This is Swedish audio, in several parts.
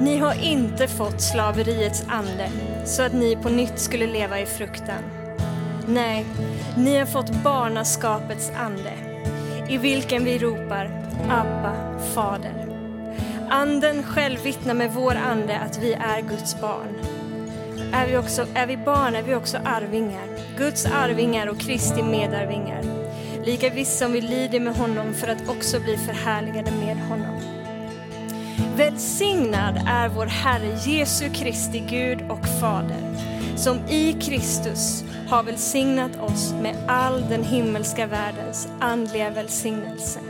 Ni har inte fått slaveriets ande så att ni på nytt skulle leva i fruktan. Nej, ni har fått barnaskapets ande i vilken vi ropar Abba, Fader. Anden själv vittnar med vår ande att vi är Guds barn. Är vi, också, är vi barn är vi också arvingar, Guds arvingar och Kristi medarvingar. Lika visst som vi lider med honom för att också bli förhärligade med honom. Välsignad är vår Herre Jesu Kristi Gud och Fader, som i Kristus har välsignat oss med all den himmelska världens andliga välsignelse.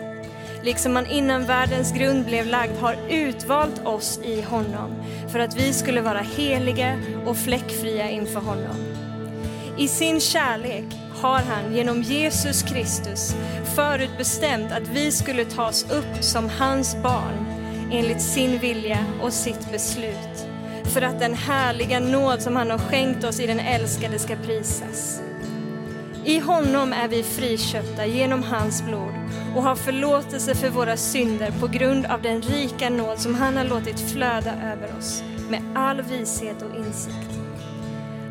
Liksom han innan världens grund blev lagd har utvalt oss i honom för att vi skulle vara heliga och fläckfria inför honom. I sin kärlek har han genom Jesus Kristus förutbestämt att vi skulle tas upp som hans barn enligt sin vilja och sitt beslut. För att den härliga nåd som han har skänkt oss i den älskade ska prisas. I honom är vi friköpta genom hans blod och har förlåtelse för våra synder på grund av den rika nåd som han har låtit flöda över oss med all vishet och insikt.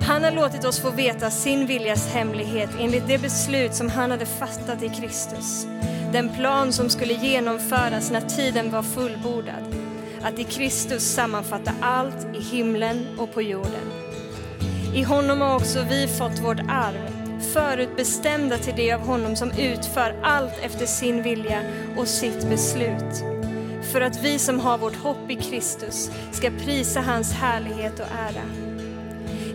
Han har låtit oss få veta sin viljas hemlighet enligt det beslut som han hade fattat i Kristus. Den plan som skulle genomföras när tiden var fullbordad. Att i Kristus sammanfatta allt i himlen och på jorden. I honom har också vi fått vårt arv, förutbestämda till det av honom som utför allt efter sin vilja och sitt beslut. För att vi som har vårt hopp i Kristus ska prisa hans härlighet och ära.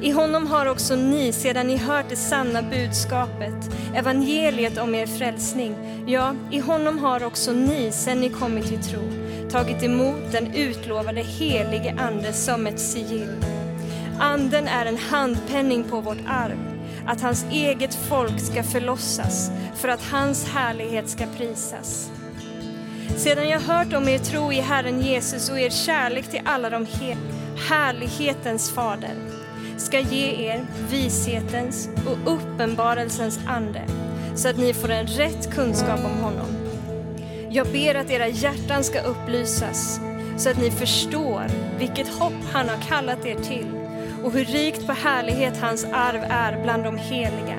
I honom har också ni, sedan ni hört det sanna budskapet, evangeliet om er frälsning, ja, i honom har också ni, sedan ni kommit till tro, tagit emot den utlovade helige Ande som ett sigill. Anden är en handpenning på vårt arv, att hans eget folk ska förlossas, för att hans härlighet ska prisas. Sedan jag hört om er tro i Herren Jesus och er kärlek till alla de härlighetens fader, ska ge er vishetens och uppenbarelsens ande så att ni får en rätt kunskap om honom. Jag ber att era hjärtan ska upplysas så att ni förstår vilket hopp han har kallat er till och hur rikt på härlighet hans arv är bland de heliga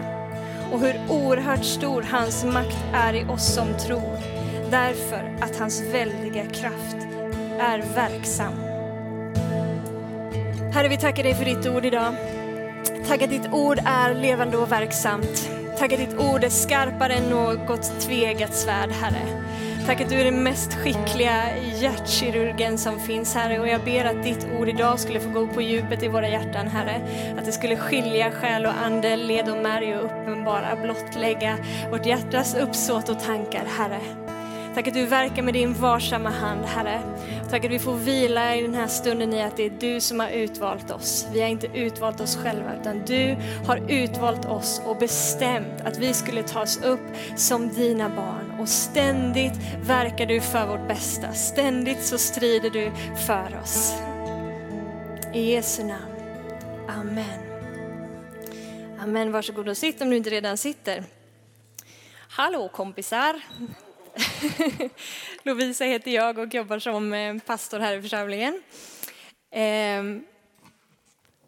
och hur oerhört stor hans makt är i oss som tror därför att hans väldiga kraft är verksam. Herre, vi tackar dig för ditt ord idag. Tack att ditt ord är levande och verksamt. Tack att ditt ord är skarpare än något tvegat svärd, Herre. Tack att du är den mest skickliga hjärtkirurgen som finns, Herre. Och jag ber att ditt ord idag skulle få gå på djupet i våra hjärtan, Herre. Att det skulle skilja själ och ande, led och märg och uppenbara, blottlägga vårt hjärtas uppsåt och tankar, Herre. Tack att du verkar med din varsamma hand, Herre. Tack att vi får vila i den här stunden i att det är du som har utvalt oss. Vi har inte utvalt oss själva, utan du har utvalt oss och bestämt att vi skulle tas upp som dina barn. Och ständigt verkar du för vårt bästa. Ständigt så strider du för oss. I Jesu namn. Amen. Amen, varsågod och sitt om du inte redan sitter. Hallå kompisar! Lovisa heter jag och jobbar som eh, pastor här i församlingen. Ehm,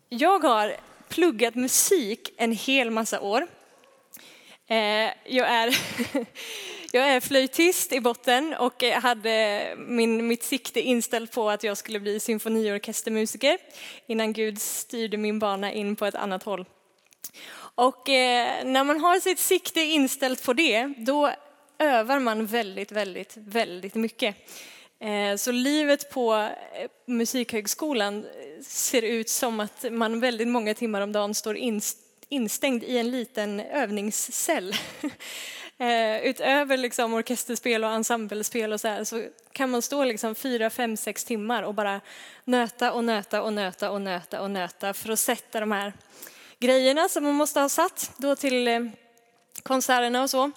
jag har pluggat musik en hel massa år. Eh, jag är, jag är flöjtist i botten och hade min, mitt sikte inställt på att jag skulle bli symfoniorkestermusiker innan Gud styrde min bana in på ett annat håll. Och eh, när man har sitt sikte inställt på det, då övar man väldigt, väldigt, väldigt mycket. Eh, så livet på eh, Musikhögskolan eh, ser ut som att man väldigt många timmar om dagen står instängd i en liten övningscell. Utöver liksom orkesterspel och ensemblespel och så här, så kan man stå liksom fyra, fem, sex timmar och bara nöta och nöta och nöta och nöta och nöta för att sätta de här grejerna som man måste ha satt då till konserterna och så.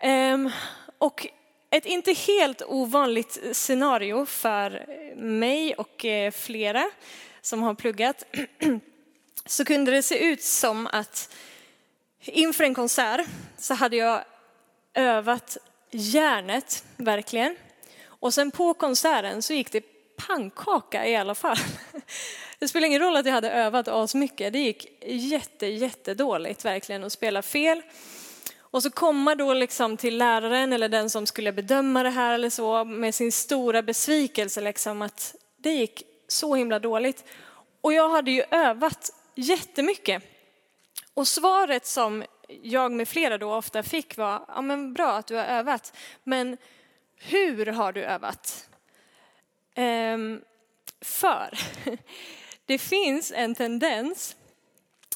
Ehm, och ett inte helt ovanligt scenario för mig och eh, flera som har pluggat så kunde det se ut som att inför en konsert så hade jag övat hjärnet verkligen. Och sen på konserten så gick det pannkaka i alla fall. Det spelar ingen roll att jag hade övat asmycket. Det gick jätte, jättedåligt verkligen att spela fel. Och så komma då liksom till läraren eller den som skulle bedöma det här eller så med sin stora besvikelse liksom att det gick så himla dåligt. Och jag hade ju övat jättemycket. Och svaret som jag med flera då ofta fick var, ja men bra att du har övat, men hur har du övat? Ehm, för det finns en tendens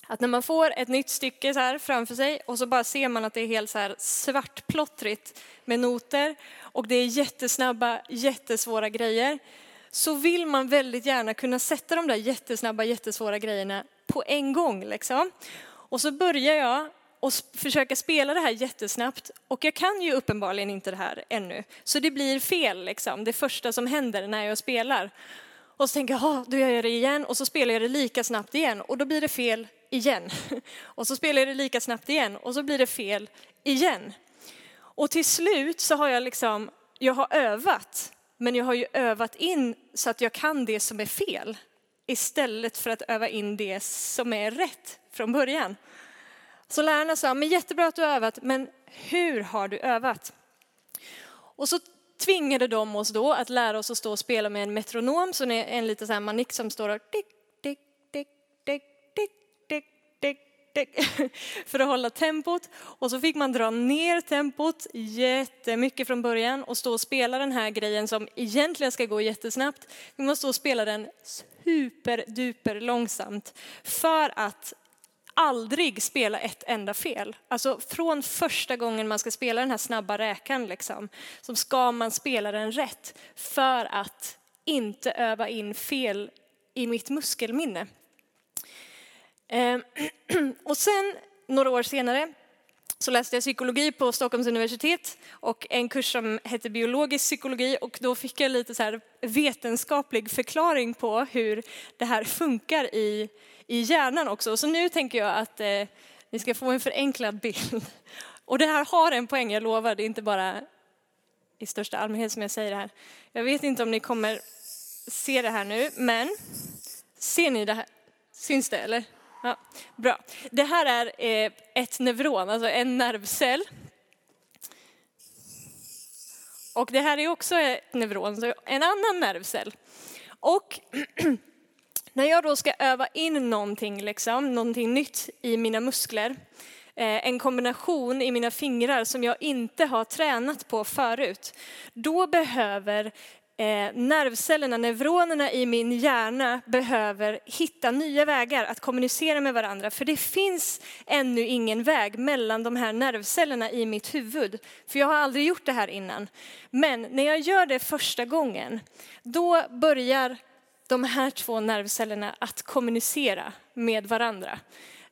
att när man får ett nytt stycke så här framför sig och så bara ser man att det är helt så här svartplottrigt med noter och det är jättesnabba, jättesvåra grejer så vill man väldigt gärna kunna sätta de där jättesnabba, jättesvåra grejerna på en gång. Liksom. Och så börjar jag och försöka spela det här jättesnabbt och jag kan ju uppenbarligen inte det här ännu. Så det blir fel, liksom, det första som händer när jag spelar. Och så tänker jag, då gör jag det igen och så spelar jag det lika snabbt igen och då blir det fel igen. Och så spelar jag det lika snabbt igen och så blir det fel igen. Och till slut så har jag liksom, jag har övat, men jag har ju övat in så att jag kan det som är fel istället för att öva in det som är rätt från början. Så lärarna sa, men jättebra att du har övat, men hur har du övat? Och så tvingade de oss då att lära oss att stå och spela med en metronom, så det är en liten sån här manick som står och tick, för att hålla tempot. Och så fick man dra ner tempot jättemycket från början och stå och spela den här grejen som egentligen ska gå jättesnabbt. Vi måste stå och spela den superduper långsamt för att aldrig spela ett enda fel. Alltså från första gången man ska spela den här snabba räkan liksom, så ska man spela den rätt för att inte öva in fel i mitt muskelminne. Ehm, och sen några år senare så läste jag psykologi på Stockholms universitet och en kurs som hette biologisk psykologi och då fick jag lite så här vetenskaplig förklaring på hur det här funkar i, i hjärnan också. Så nu tänker jag att eh, ni ska få en förenklad bild. Och det här har en poäng, jag lovar, det är inte bara i största allmänhet som jag säger det här. Jag vet inte om ni kommer se det här nu, men ser ni det här? Syns det eller? Ja, bra. Det här är eh, ett neuron, alltså en nervcell. Och det här är också ett neuron, så en annan nervcell. Och när jag då ska öva in någonting, liksom, någonting nytt i mina muskler, eh, en kombination i mina fingrar som jag inte har tränat på förut, då behöver eh, nervcellerna, neuronerna i min hjärna behöver hitta nya vägar att kommunicera med varandra. För det finns ännu ingen väg mellan de här nervcellerna i mitt huvud. För jag har aldrig gjort det här innan. Men när jag gör det första gången, då börjar de här två nervcellerna att kommunicera med varandra.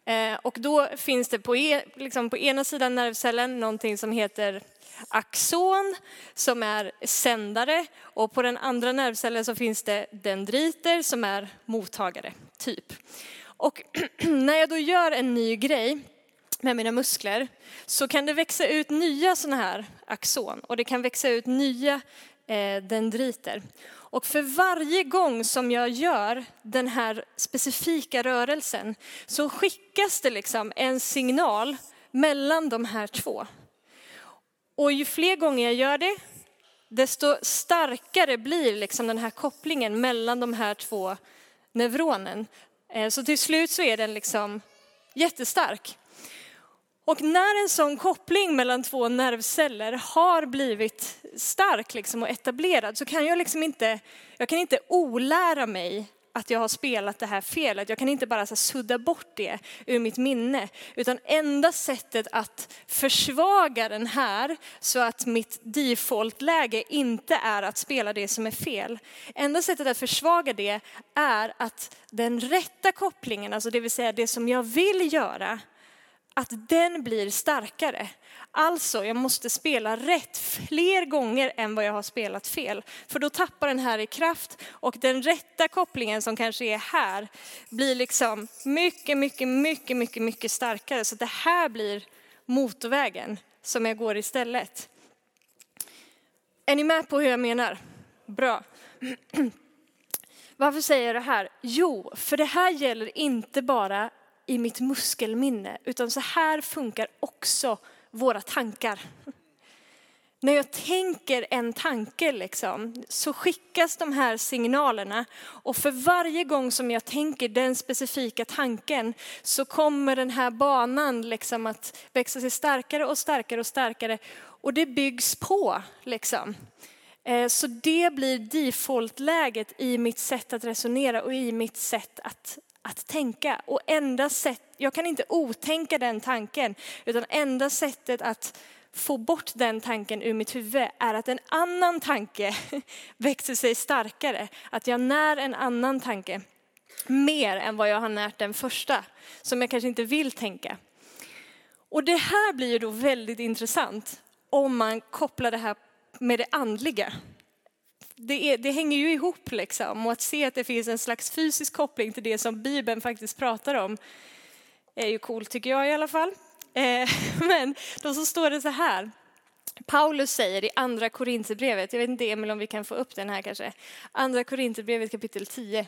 Eh, och då finns det på, e, liksom på ena sidan nervcellen någonting som heter axon som är sändare och på den andra nervcellen så finns det dendriter som är mottagare, typ. Och när jag då gör en ny grej med mina muskler så kan det växa ut nya sådana här axon och det kan växa ut nya eh, dendriter. Och för varje gång som jag gör den här specifika rörelsen så skickas det liksom en signal mellan de här två. Och ju fler gånger jag gör det, desto starkare blir liksom den här kopplingen mellan de här två neuronen. Eh, så till slut så är den liksom jättestark. Och när en sån koppling mellan två nervceller har blivit stark liksom och etablerad så kan jag liksom inte, jag kan inte olära mig att jag har spelat det här felet. Jag kan inte bara så sudda bort det ur mitt minne. Utan enda sättet att försvaga den här så att mitt default-läge inte är att spela det som är fel. Enda sättet att försvaga det är att den rätta kopplingen, alltså det vill säga det som jag vill göra, att den blir starkare. Alltså, jag måste spela rätt fler gånger än vad jag har spelat fel. För då tappar den här i kraft och den rätta kopplingen som kanske är här blir liksom mycket, mycket, mycket, mycket, mycket starkare. Så det här blir motorvägen som jag går istället. Är ni med på hur jag menar? Bra. Varför säger jag det här? Jo, för det här gäller inte bara i mitt muskelminne, utan så här funkar också våra tankar. När jag tänker en tanke liksom, så skickas de här signalerna och för varje gång som jag tänker den specifika tanken så kommer den här banan liksom att växa sig starkare och starkare och starkare och det byggs på. Liksom. Eh, så det blir default-läget i mitt sätt att resonera och i mitt sätt att, att tänka. Och enda sätt, jag kan inte otänka den tanken, utan enda sättet att få bort den tanken ur mitt huvud är att en annan tanke växer sig starkare. Att jag när en annan tanke mer än vad jag har närt den första, som jag kanske inte vill tänka. Och det här blir ju då väldigt intressant om man kopplar det här med det andliga. Det, är, det, hänger ju ihop liksom och att se att det finns en slags fysisk koppling till det som Bibeln faktiskt pratar om är ju coolt tycker jag i alla fall. Eh, men då så står det så här. Paulus säger i andra Korinthierbrevet, jag vet inte Emil om vi kan få upp den här kanske. Andra Korinthierbrevet kapitel 10.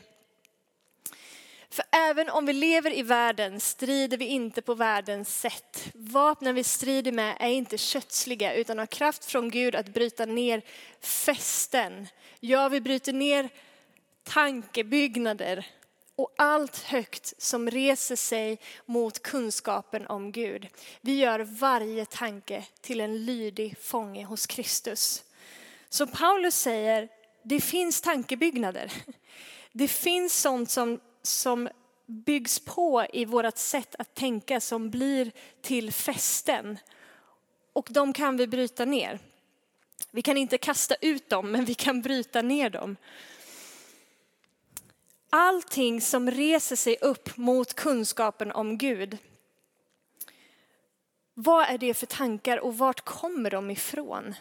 För även om vi lever i världen strider vi inte på världens sätt. Vapnen vi strider med är inte kötsliga utan har kraft från Gud att bryta ner fästen. Ja, vi bryter ner tankebyggnader och allt högt som reser sig mot kunskapen om Gud. Vi gör varje tanke till en lydig fånge hos Kristus. Så Paulus säger, det finns tankebyggnader. Det finns sånt som, som byggs på i vårt sätt att tänka som blir till fästen. Och de kan vi bryta ner. Vi kan inte kasta ut dem, men vi kan bryta ner dem. Allting som reser sig upp mot kunskapen om Gud. Vad är det för tankar och vart kommer de ifrån?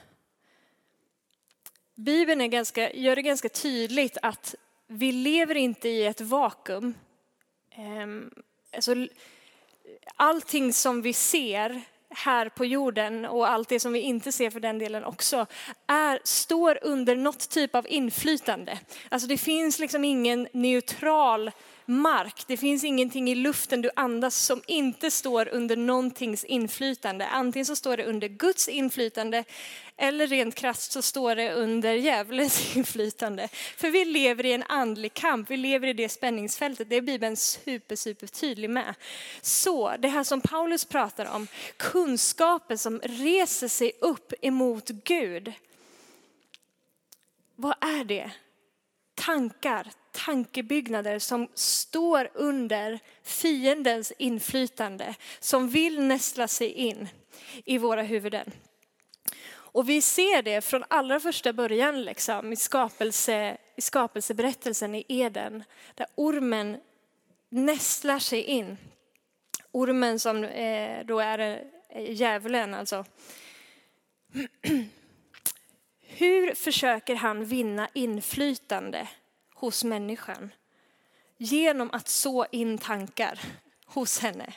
Bibeln är ganska, gör det ganska tydligt att vi lever inte i ett vakuum. Ehm, alltså, allting som vi ser här på jorden och allt det som vi inte ser för den delen också, är, står under något typ av inflytande. Alltså det finns liksom ingen neutral mark. Det finns ingenting i luften du andas som inte står under någontings inflytande. Antingen så står det under Guds inflytande eller rent krasst så står det under djävulens inflytande. För vi lever i en andlig kamp, vi lever i det spänningsfältet. Det är Bibeln super, super tydlig med. Så det här som Paulus pratar om, kunskapen som reser sig upp emot Gud. Vad är det? Tankar, tankebyggnader som står under fiendens inflytande, som vill nästla sig in i våra huvuden. Och vi ser det från allra första början liksom, i, skapelse, i skapelseberättelsen i Eden, där ormen nästlar sig in. Ormen som eh, då är eh, djävulen alltså. Hur försöker han vinna inflytande hos människan? Genom att så in tankar hos henne.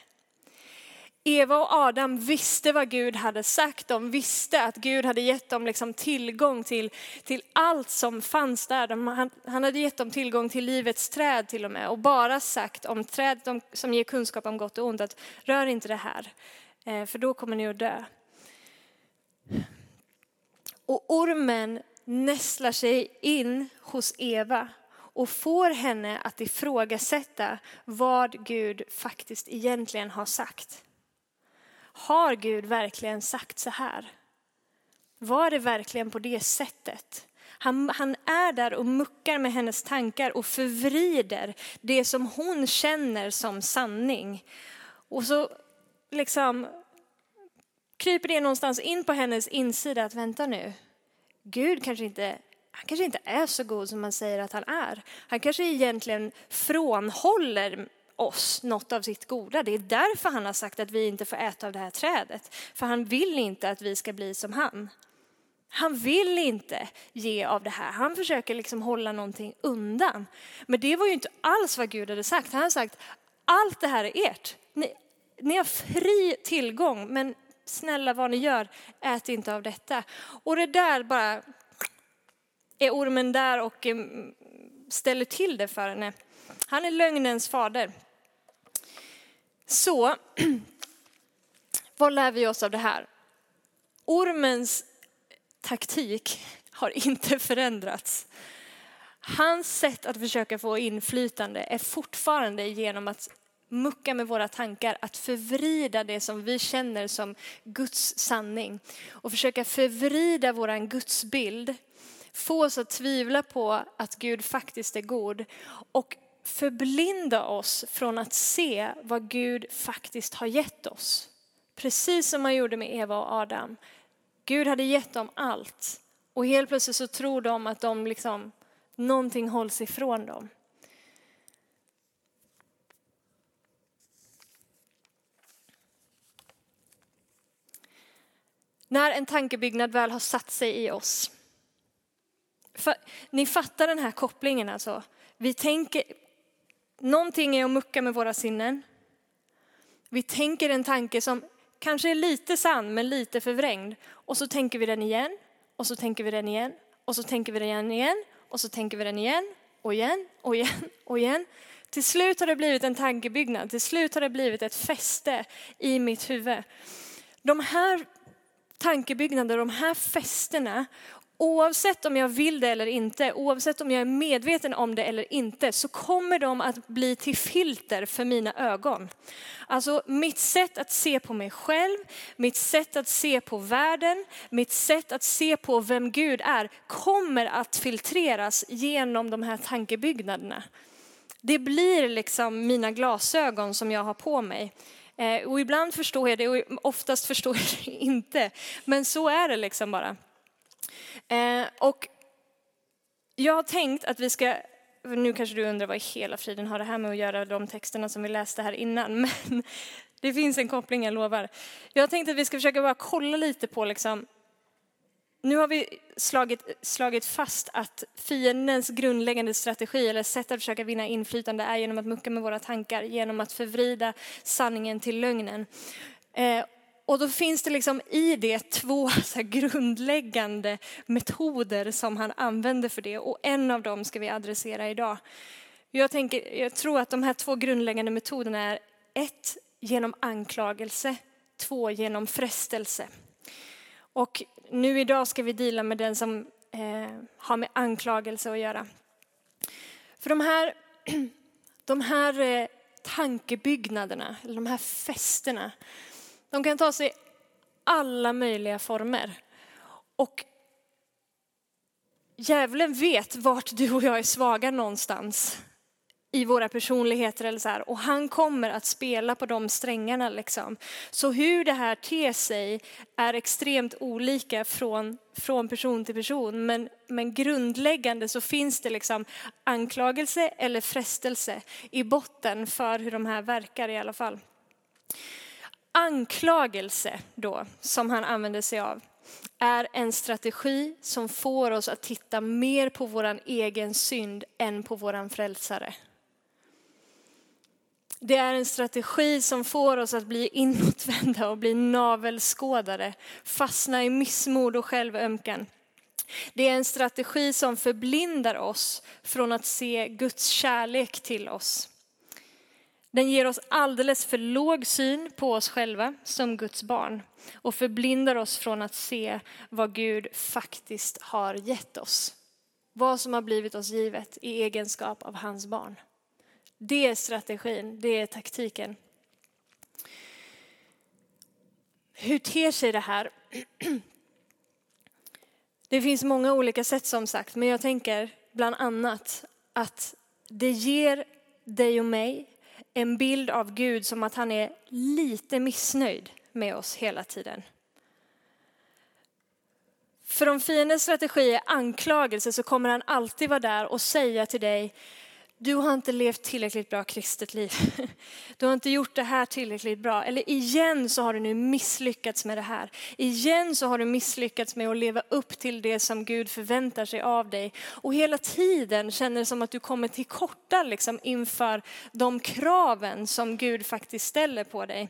Eva och Adam visste vad Gud hade sagt. De visste att Gud hade gett dem liksom tillgång till, till allt som fanns där. De, han, han, hade gett dem tillgång till livets träd till och med och bara sagt om trädet som ger kunskap om gott och ont att rör inte det här, eh, för då kommer ni att dö. Och ormen nästlar sig in hos Eva och får henne att ifrågasätta vad Gud faktiskt egentligen har sagt. Har Gud verkligen sagt så här? Var det verkligen på det sättet? Han, han, är där och muckar med hennes tankar och förvrider det som hon känner som sanning. Och så liksom kryper det någonstans in på hennes insida att vänta nu, Gud kanske inte, han kanske inte är så god som man säger att han är. Han kanske egentligen frånhåller oss något av sitt goda. Det är därför han har sagt att vi inte får äta av det här trädet. För han vill inte att vi ska bli som han. Han vill inte ge av det här. Han försöker liksom hålla någonting undan. Men det var ju inte alls vad Gud hade sagt. Han har sagt, allt det här är ert. Ni, ni har fri tillgång, men snälla vad ni gör, ät inte av detta. Och det där bara, är ormen där och mm, ställer till det för henne. Han är lögnens fader. Så, vad lär vi oss av det här? Ormens taktik har inte förändrats. Hans sätt att försöka få inflytande är fortfarande genom att mucka med våra tankar, att förvrida det som vi känner som Guds sanning och försöka förvrida våran gudsbild, få oss att tvivla på att Gud faktiskt är god och förblinda oss från att se vad Gud faktiskt har gett oss. Precis som man gjorde med Eva och Adam. Gud hade gett dem allt och helt plötsligt så tror de att de liksom, någonting hålls ifrån dem. När en tankebyggnad väl har satt sig i oss. För, ni fattar den här kopplingen alltså. Vi tänker, någonting är att mucka med våra sinnen. Vi tänker en tanke som kanske är lite sann men lite förvrängd. Och så tänker vi den igen, och så tänker vi den igen, och så tänker vi den igen, och så tänker vi den igen, och igen, och igen, och igen. Till slut har det blivit en tankebyggnad, till slut har det blivit ett fäste i mitt huvud. De här tankebyggnader, de här fästena, oavsett om jag vill det eller inte, oavsett om jag är medveten om det eller inte, så kommer de att bli till filter för mina ögon. Alltså mitt sätt att se på mig själv, mitt sätt att se på världen, mitt sätt att se på vem Gud är, kommer att filtreras genom de här tankebyggnaderna. Det blir liksom mina glasögon som jag har på mig. Eh, och ibland förstår jag det och oftast förstår jag det inte. Men så är det liksom bara. Eh, och jag har tänkt att vi ska, nu kanske du undrar vad i hela friden har det här med att göra de texterna som vi läste här innan. Men det finns en koppling, jag lovar. Jag har tänkt att vi ska försöka bara kolla lite på liksom, nu har vi slagit, slagit fast att fiendens grundläggande strategi eller sätt att försöka vinna inflytande är genom att mucka med våra tankar, genom att förvrida sanningen till lögnen. Eh, och då finns det liksom i det två så grundläggande metoder som han använder för det och en av dem ska vi adressera idag. Jag, tänker, jag tror att de här två grundläggande metoderna är ett genom anklagelse, två genom frestelse. Och nu idag ska vi dela med den som eh, har med anklagelse att göra. För de här, de här eh, tankebyggnaderna, eller de här festerna, de kan ta sig alla möjliga former. Och djävulen vet vart du och jag är svaga någonstans i våra personligheter eller så här. Och han kommer att spela på de strängarna liksom. Så hur det här ter sig är extremt olika från, från person till person. Men, men grundläggande så finns det liksom anklagelse eller frestelse i botten för hur de här verkar i alla fall. Anklagelse då, som han använder sig av, är en strategi som får oss att titta mer på våran egen synd än på våran frälsare. Det är en strategi som får oss att bli inåtvända och bli navelskådare, fastna i missmod och självömkan. Det är en strategi som förblindar oss från att se Guds kärlek till oss. Den ger oss alldeles för låg syn på oss själva som Guds barn och förblindar oss från att se vad Gud faktiskt har gett oss. Vad som har blivit oss givet i egenskap av hans barn. Det är strategin, det är taktiken. Hur ter sig det här? Det finns många olika sätt som sagt, men jag tänker bland annat att det ger dig och mig en bild av Gud som att han är lite missnöjd med oss hela tiden. För om fiendens strategi är anklagelse så kommer han alltid vara där och säga till dig, du har inte levt tillräckligt bra kristet liv. Du har inte gjort det här tillräckligt bra. Eller igen så har du nu misslyckats med det här. Igen så har du misslyckats med att leva upp till det som Gud förväntar sig av dig. Och hela tiden känner det som att du kommer till korta liksom inför de kraven som Gud faktiskt ställer på dig.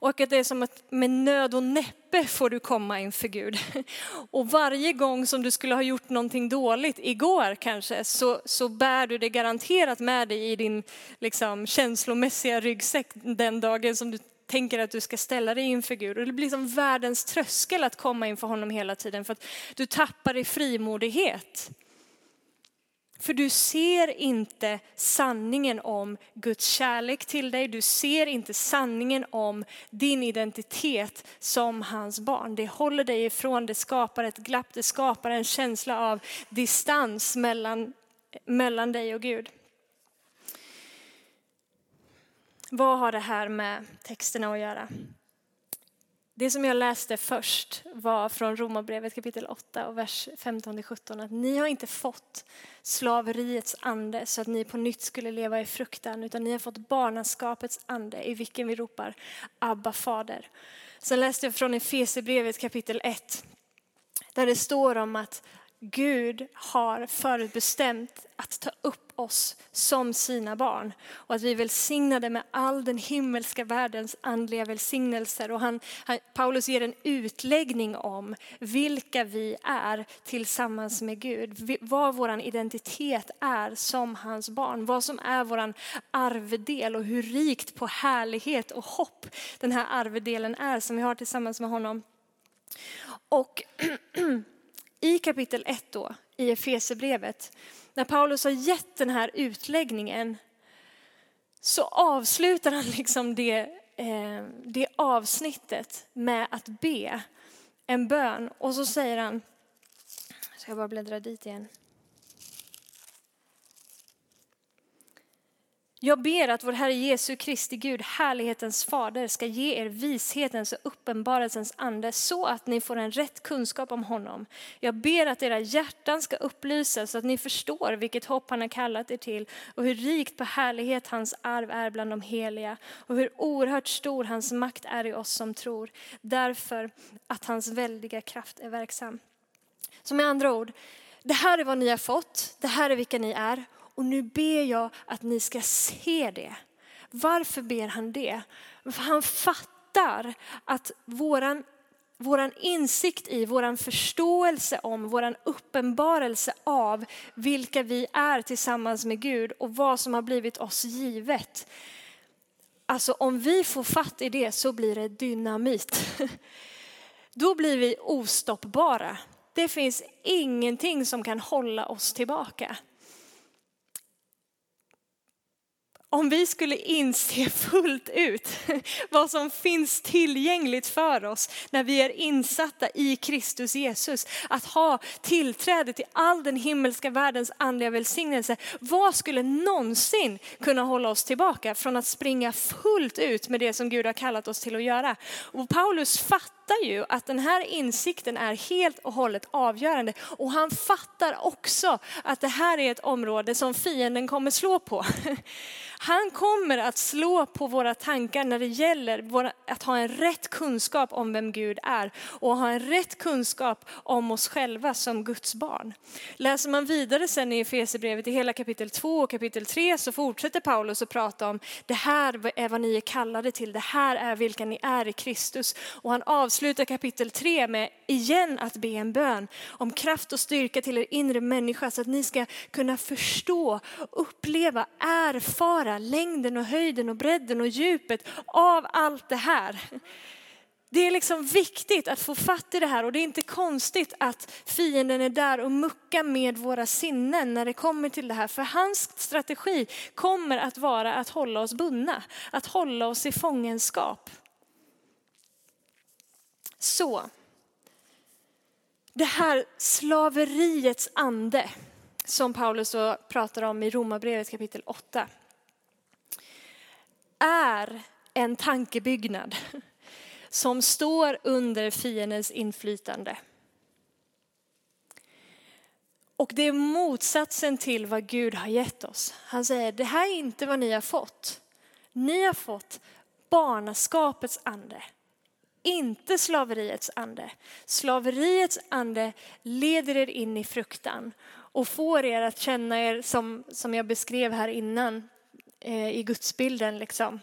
Och att det är som att med nöd och näppe får du komma inför Gud. Och varje gång som du skulle ha gjort någonting dåligt, igår kanske, så, så bär du det garanterat med dig i din liksom, känslomässiga ryggsäck den dagen som du tänker att du ska ställa dig inför Gud. Och det blir som världens tröskel att komma inför honom hela tiden för att du tappar i frimodighet. För du ser inte sanningen om Guds kärlek till dig. Du ser inte sanningen om din identitet som hans barn. Det håller dig ifrån, det skapar ett glapp, det skapar en känsla av distans mellan, mellan dig och Gud. Vad har det här med texterna att göra? Det som jag läste först var från Romarbrevet kapitel 8 och vers 15-17 att ni har inte fått slaveriets ande så att ni på nytt skulle leva i fruktan utan ni har fått barnaskapets ande i vilken vi ropar Abba fader. Sen läste jag från Efesierbrevet kapitel 1 där det står om att Gud har förutbestämt att ta upp oss som sina barn och att vi är välsignade med all den himmelska världens andliga välsignelser. Och han, han, Paulus ger en utläggning om vilka vi är tillsammans med Gud, vad vår identitet är som hans barn, vad som är vår arvedel och hur rikt på härlighet och hopp den här arvedelen är som vi har tillsammans med honom. Och i kapitel 1 då, i Efesebrevet, när Paulus har gett den här utläggningen så avslutar han liksom det, eh, det avsnittet med att be en bön och så säger han, ska jag bara bläddra dit igen. Jag ber att vår Herre Jesu Kristi Gud, härlighetens fader, ska ge er vishetens och uppenbarelsens ande så att ni får en rätt kunskap om honom. Jag ber att era hjärtan ska upplysas så att ni förstår vilket hopp han har kallat er till och hur rikt på härlighet hans arv är bland de heliga och hur oerhört stor hans makt är i oss som tror. Därför att hans väldiga kraft är verksam. Så med andra ord, det här är vad ni har fått, det här är vilka ni är och nu ber jag att ni ska se det. Varför ber han det? För han fattar att våran, våran insikt i, våran förståelse om, våran uppenbarelse av vilka vi är tillsammans med Gud och vad som har blivit oss givet. Alltså om vi får fatt i det så blir det dynamit. Då blir vi ostoppbara. Det finns ingenting som kan hålla oss tillbaka. Om vi skulle inse fullt ut vad som finns tillgängligt för oss när vi är insatta i Kristus Jesus, att ha tillträde till all den himmelska världens andliga välsignelse, vad skulle någonsin kunna hålla oss tillbaka från att springa fullt ut med det som Gud har kallat oss till att göra? Och Paulus fattar fattar ju att den här insikten är helt och hållet avgörande. Och han fattar också att det här är ett område som fienden kommer slå på. Han kommer att slå på våra tankar när det gäller att ha en rätt kunskap om vem Gud är och ha en rätt kunskap om oss själva som Guds barn. Läser man vidare sen i Efesierbrevet i hela kapitel 2 och kapitel 3 så fortsätter Paulus att prata om det här är vad ni är kallade till, det här är vilka ni är i Kristus. Och han avslutar kapitel 3 med igen att be en bön om kraft och styrka till er inre människa så att ni ska kunna förstå, uppleva, erfara längden och höjden och bredden och djupet av allt det här. Det är liksom viktigt att få fatt i det här och det är inte konstigt att fienden är där och muckar med våra sinnen när det kommer till det här. För hans strategi kommer att vara att hålla oss bundna, att hålla oss i fångenskap. Så, det här slaveriets ande som Paulus pratar om i Romarbrevet kapitel 8 är en tankebyggnad som står under fiendens inflytande. Och det är motsatsen till vad Gud har gett oss. Han säger, det här är inte vad ni har fått. Ni har fått barnaskapets ande inte slaveriets ande. Slaveriets ande leder er in i fruktan och får er att känna er som, som jag beskrev här innan eh, i gudsbilden. Liksom.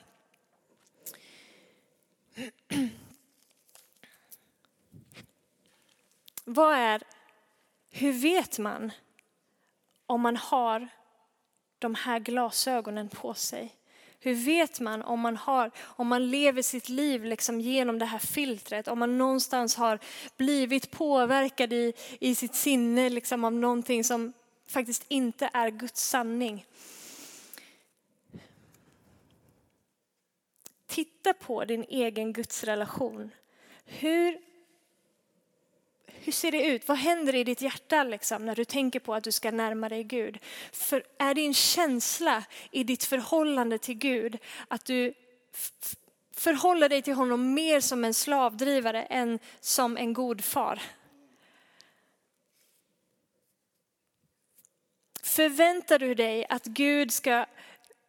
Vad är, hur vet man om man har de här glasögonen på sig? Hur vet man om man, har, om man lever sitt liv liksom genom det här filtret? Om man någonstans har blivit påverkad i, i sitt sinne liksom av någonting som faktiskt inte är Guds sanning. Titta på din egen gudsrelation. Hur, hur ser det ut? Vad händer i ditt hjärta liksom, när du tänker på att du ska närma dig Gud? För är din känsla i ditt förhållande till Gud att du förhåller dig till honom mer som en slavdrivare än som en god far? Förväntar du dig att Gud ska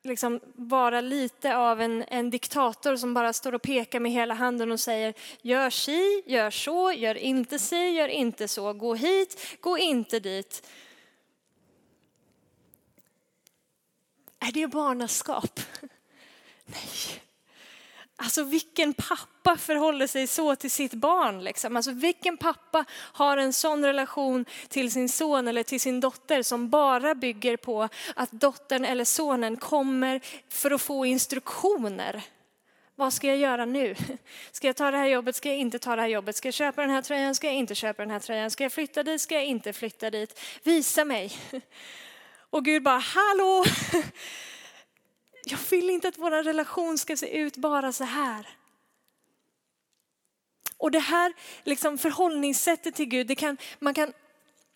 liksom vara lite av en, en diktator som bara står och pekar med hela handen och säger gör si, gör så, gör inte si, gör inte så, gå hit, gå inte dit. Är det barnaskap? Nej. Alltså vilken pappa förhåller sig så till sitt barn? Liksom? Alltså vilken pappa har en sån relation till sin son eller till sin dotter som bara bygger på att dottern eller sonen kommer för att få instruktioner? Vad ska jag göra nu? Ska jag ta det här jobbet? Ska jag inte ta det här jobbet? Ska jag köpa den här tröjan? Ska jag inte köpa den här tröjan? Ska jag flytta dit? Ska jag inte flytta dit? Visa mig. Och Gud bara, hallå! Jag vill inte att vår relation ska se ut bara så här. Och det här liksom förhållningssättet till Gud, det, kan, man kan,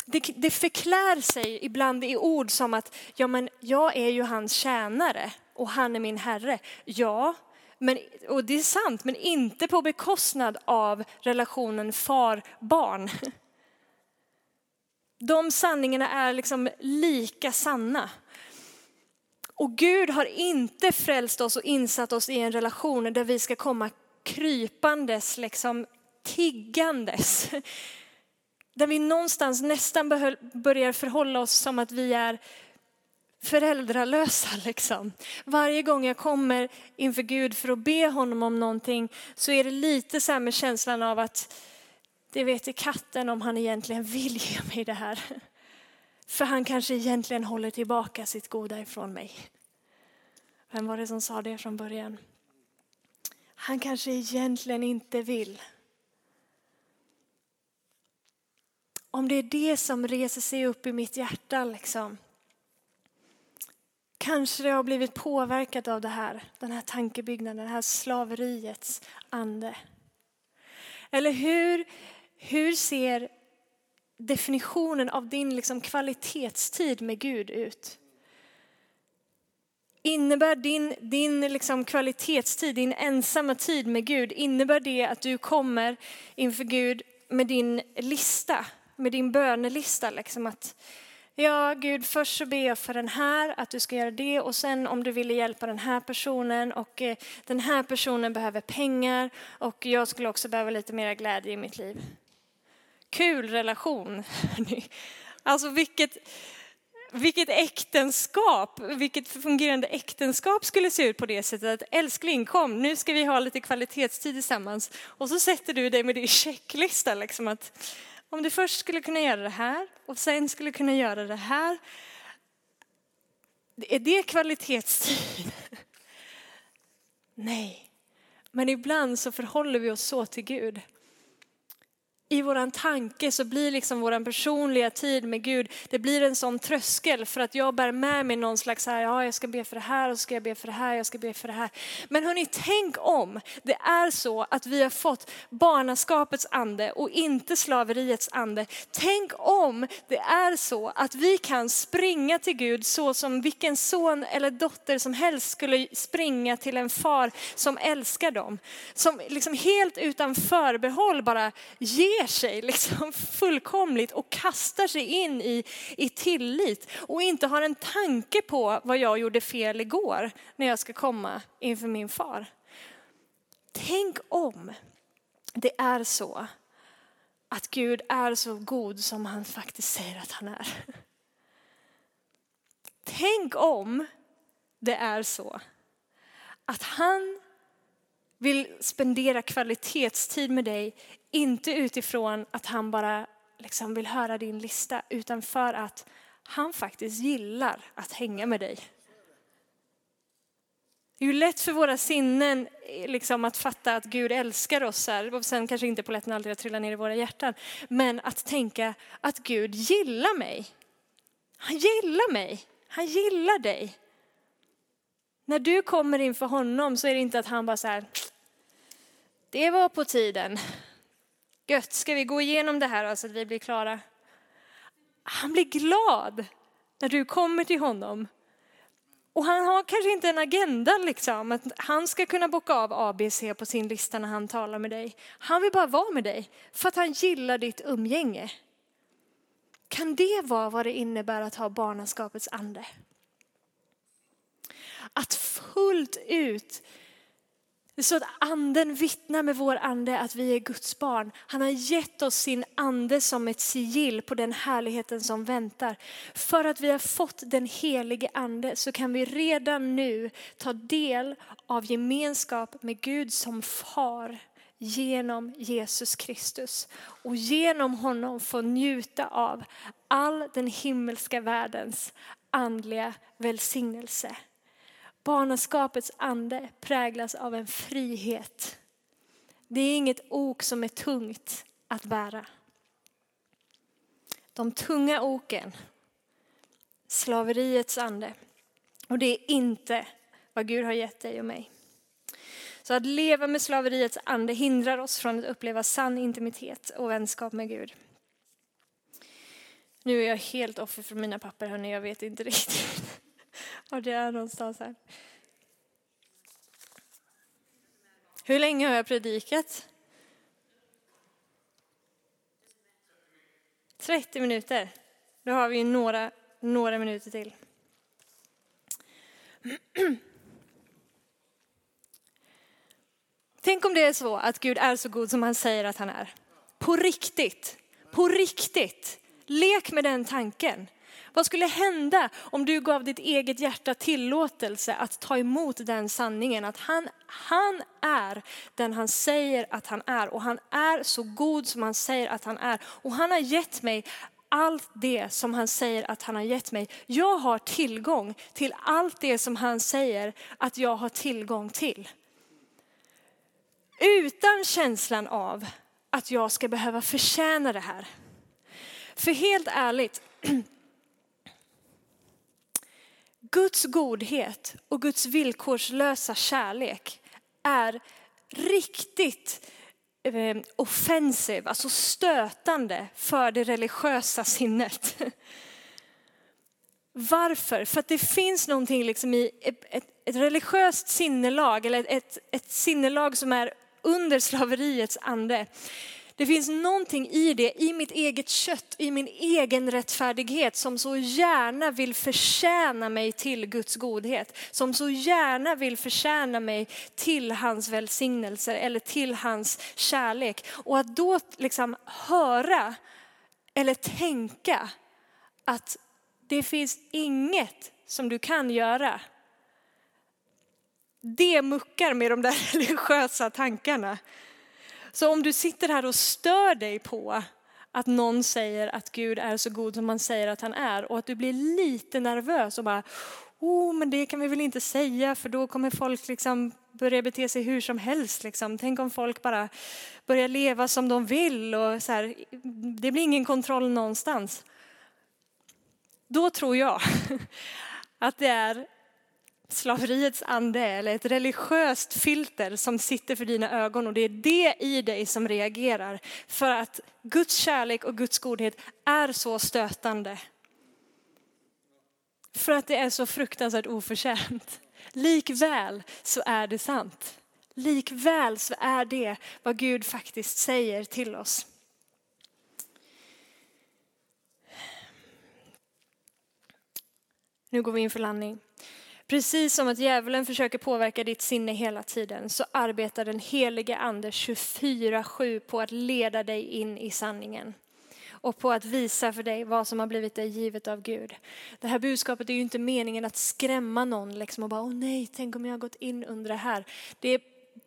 det, det förklär sig ibland i ord som att ja, men jag är ju hans tjänare och han är min herre. Ja, men, och det är sant, men inte på bekostnad av relationen far-barn. De sanningarna är liksom lika sanna. Och Gud har inte frälst oss och insatt oss i en relation där vi ska komma krypandes, liksom tiggandes. Där vi någonstans nästan börjar förhålla oss som att vi är föräldralösa. Liksom. Varje gång jag kommer inför Gud för att be honom om någonting så är det lite så här med känslan av att det vet i katten om han egentligen vill ge mig det här. För han kanske egentligen håller tillbaka sitt goda ifrån mig. Vem var det som sa det från början? Han kanske egentligen inte vill. Om det är det som reser sig upp i mitt hjärta, liksom. Kanske det har blivit påverkat av det här, den här tankebyggnaden, det här slaveriets ande. Eller hur, hur ser definitionen av din liksom kvalitetstid med Gud ut? Innebär din, din liksom kvalitetstid, din ensamma tid med Gud, innebär det att du kommer inför Gud med din lista, med din bönelista? Liksom att, ja Gud, först så ber jag för den här, att du ska göra det och sen om du ville hjälpa den här personen och eh, den här personen behöver pengar och jag skulle också behöva lite mer glädje i mitt liv kul relation. Alltså vilket, vilket äktenskap, vilket fungerande äktenskap skulle se ut på det sättet att älskling kom, nu ska vi ha lite kvalitetstid tillsammans. Och så sätter du dig med din checklista liksom att om du först skulle kunna göra det här och sen skulle kunna göra det här. Är det kvalitetstid? Nej, men ibland så förhåller vi oss så till Gud i våran tanke så blir liksom våran personliga tid med Gud, det blir en sån tröskel för att jag bär med mig någon slags här, ja jag ska be för det här och så ska jag be för det här, jag ska be för det här. Men hörni, tänk om det är så att vi har fått barnaskapets ande och inte slaveriets ande. Tänk om det är så att vi kan springa till Gud så som vilken son eller dotter som helst skulle springa till en far som älskar dem. Som liksom helt utan förbehåll bara ger ger sig liksom fullkomligt och kastar sig in i, i tillit och inte har en tanke på vad jag gjorde fel igår när jag ska komma inför min far. Tänk om det är så att Gud är så god som han faktiskt säger att han är. Tänk om det är så att han vill spendera kvalitetstid med dig, inte utifrån att han bara liksom vill höra din lista, utan för att han faktiskt gillar att hänga med dig. Det är ju lätt för våra sinnen liksom, att fatta att Gud älskar oss här, och sen kanske inte polletten alltid trillar ner i våra hjärtan, men att tänka att Gud gillar mig. Han gillar mig, han gillar dig. När du kommer inför honom så är det inte att han bara så här, det var på tiden. Gött, ska vi gå igenom det här så att vi blir klara? Han blir glad när du kommer till honom. Och han har kanske inte en agenda liksom, att han ska kunna bocka av ABC på sin lista när han talar med dig. Han vill bara vara med dig för att han gillar ditt umgänge. Kan det vara vad det innebär att ha barnaskapets ande? Att fullt ut det är så att anden vittnar med vår ande att vi är Guds barn. Han har gett oss sin ande som ett sigill på den härligheten som väntar. För att vi har fått den helige ande så kan vi redan nu ta del av gemenskap med Gud som far genom Jesus Kristus. Och genom honom få njuta av all den himmelska världens andliga välsignelse. Barnaskapets ande präglas av en frihet. Det är inget ok som är tungt att bära. De tunga oken, slaveriets ande. Och det är inte vad Gud har gett dig och mig. Så att leva med slaveriets ande hindrar oss från att uppleva sann intimitet och vänskap med Gud. Nu är jag helt offer för mina papper hörni, jag vet inte riktigt var det är någonstans här. Hur länge har jag predikat? 30 minuter. Då har vi några, några minuter till. Tänk om det är så att Gud är så god som han säger att han är. På riktigt. På riktigt. Lek med den tanken. Vad skulle hända om du gav ditt eget hjärta tillåtelse att ta emot den sanningen att han, han är den han säger att han är och han är så god som han säger att han är. Och han har gett mig allt det som han säger att han har gett mig. Jag har tillgång till allt det som han säger att jag har tillgång till. Utan känslan av att jag ska behöva förtjäna det här. För helt ärligt, Guds godhet och Guds villkorslösa kärlek är riktigt eh, offensiv, alltså stötande för det religiösa sinnet. Varför? För att det finns någonting liksom i ett, ett, ett religiöst sinnelag, eller ett, ett sinnelag som är under slaveriets ande. Det finns någonting i det, i mitt eget kött, i min egen rättfärdighet som så gärna vill förtjäna mig till Guds godhet. Som så gärna vill förtjäna mig till hans välsignelser eller till hans kärlek. Och att då liksom höra eller tänka att det finns inget som du kan göra. Det muckar med de där religiösa tankarna. Så om du sitter här och stör dig på att någon säger att Gud är så god som man säger att han är och att du blir lite nervös och bara, oh men det kan vi väl inte säga för då kommer folk liksom börja bete sig hur som helst. Liksom. Tänk om folk bara börjar leva som de vill och så här, det blir ingen kontroll någonstans. Då tror jag att det är slaveriets ande eller ett religiöst filter som sitter för dina ögon och det är det i dig som reagerar. För att Guds kärlek och Guds godhet är så stötande. För att det är så fruktansvärt oförtjänt. Likväl så är det sant. Likväl så är det vad Gud faktiskt säger till oss. Nu går vi in för landning. Precis som att djävulen försöker påverka ditt sinne hela tiden så arbetar den helige ande 24-7 på att leda dig in i sanningen och på att visa för dig vad som har blivit dig givet av Gud. Det här budskapet är ju inte meningen att skrämma någon liksom och bara åh nej, tänk om jag har gått in under det här. Det är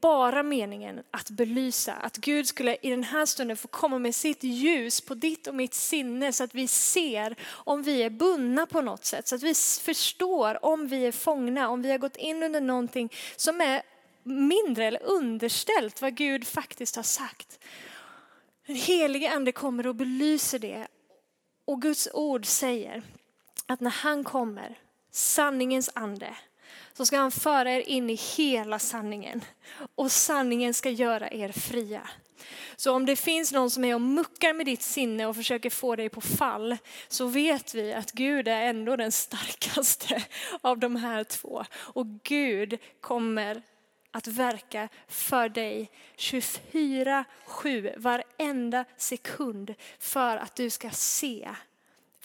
bara meningen att belysa, att Gud skulle i den här stunden få komma med sitt ljus på ditt och mitt sinne så att vi ser om vi är bundna på något sätt, så att vi förstår om vi är fångna, om vi har gått in under någonting som är mindre eller underställt vad Gud faktiskt har sagt. Den helige ande kommer och belyser det och Guds ord säger att när han kommer, sanningens ande, så ska han föra er in i hela sanningen och sanningen ska göra er fria. Så om det finns någon som är och muckar med ditt sinne och försöker få dig på fall så vet vi att Gud är ändå den starkaste av de här två. Och Gud kommer att verka för dig 24-7 varenda sekund för att du ska se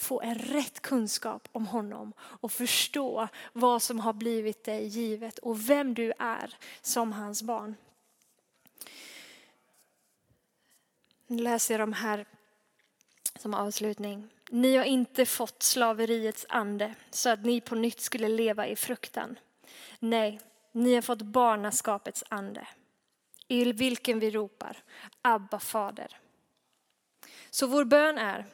få en rätt kunskap om honom och förstå vad som har blivit dig givet och vem du är som hans barn. Nu läser jag de här som avslutning. Ni har inte fått slaveriets ande så att ni på nytt skulle leva i fruktan. Nej, ni har fått barnaskapets ande i vilken vi ropar Abba fader. Så vår bön är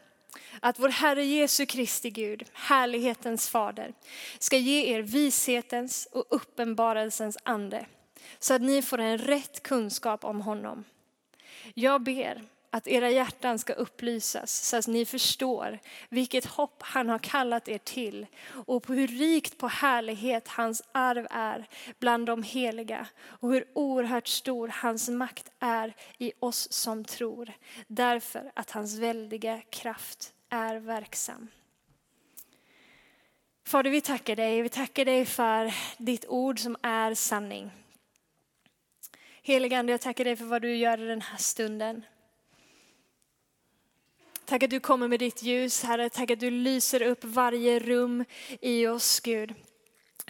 att vår Herre Jesu Kristi Gud, härlighetens fader, ska ge er vishetens och uppenbarelsens ande så att ni får en rätt kunskap om honom. Jag ber att era hjärtan ska upplysas så att ni förstår vilket hopp han har kallat er till och på hur rikt på härlighet hans arv är bland de heliga och hur oerhört stor hans makt är i oss som tror därför att hans väldiga kraft är verksam. Fader, vi tackar dig. Vi tackar dig för ditt ord som är sanning. Heligande, jag tackar dig för vad du gör i den här stunden. Tack att du kommer med ditt ljus, Herre. Tack att du lyser upp varje rum i oss, Gud.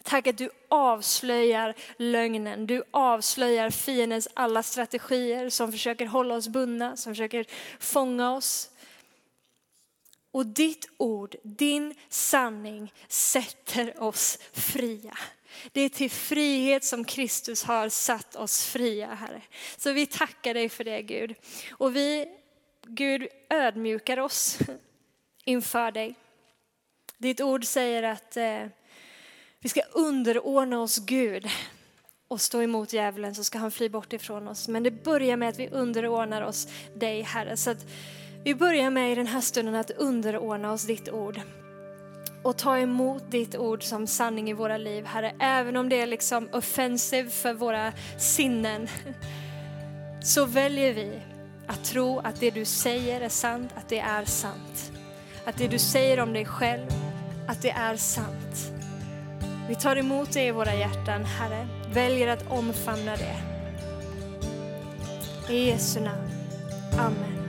Tack att du avslöjar lögnen. Du avslöjar fiendens alla strategier som försöker hålla oss bundna, som försöker fånga oss. Och ditt ord, din sanning sätter oss fria. Det är till frihet som Kristus har satt oss fria, Herre. Så vi tackar dig för det, Gud. Och vi, Gud, ödmjukar oss inför dig. Ditt ord säger att eh, vi ska underordna oss Gud och stå emot djävulen så ska han fly bort ifrån oss. Men det börjar med att vi underordnar oss dig, Herre. Så att vi börjar med i den här stunden att underordna oss ditt ord och ta emot ditt ord som sanning i våra liv, Herre. Även om det är liksom offensive för våra sinnen så väljer vi att tro att det du säger är sant, att det är sant. Att det du säger om dig själv, att det är sant. Vi tar emot det i våra hjärtan, Herre. Väljer att omfamna det. I Jesu namn. Amen.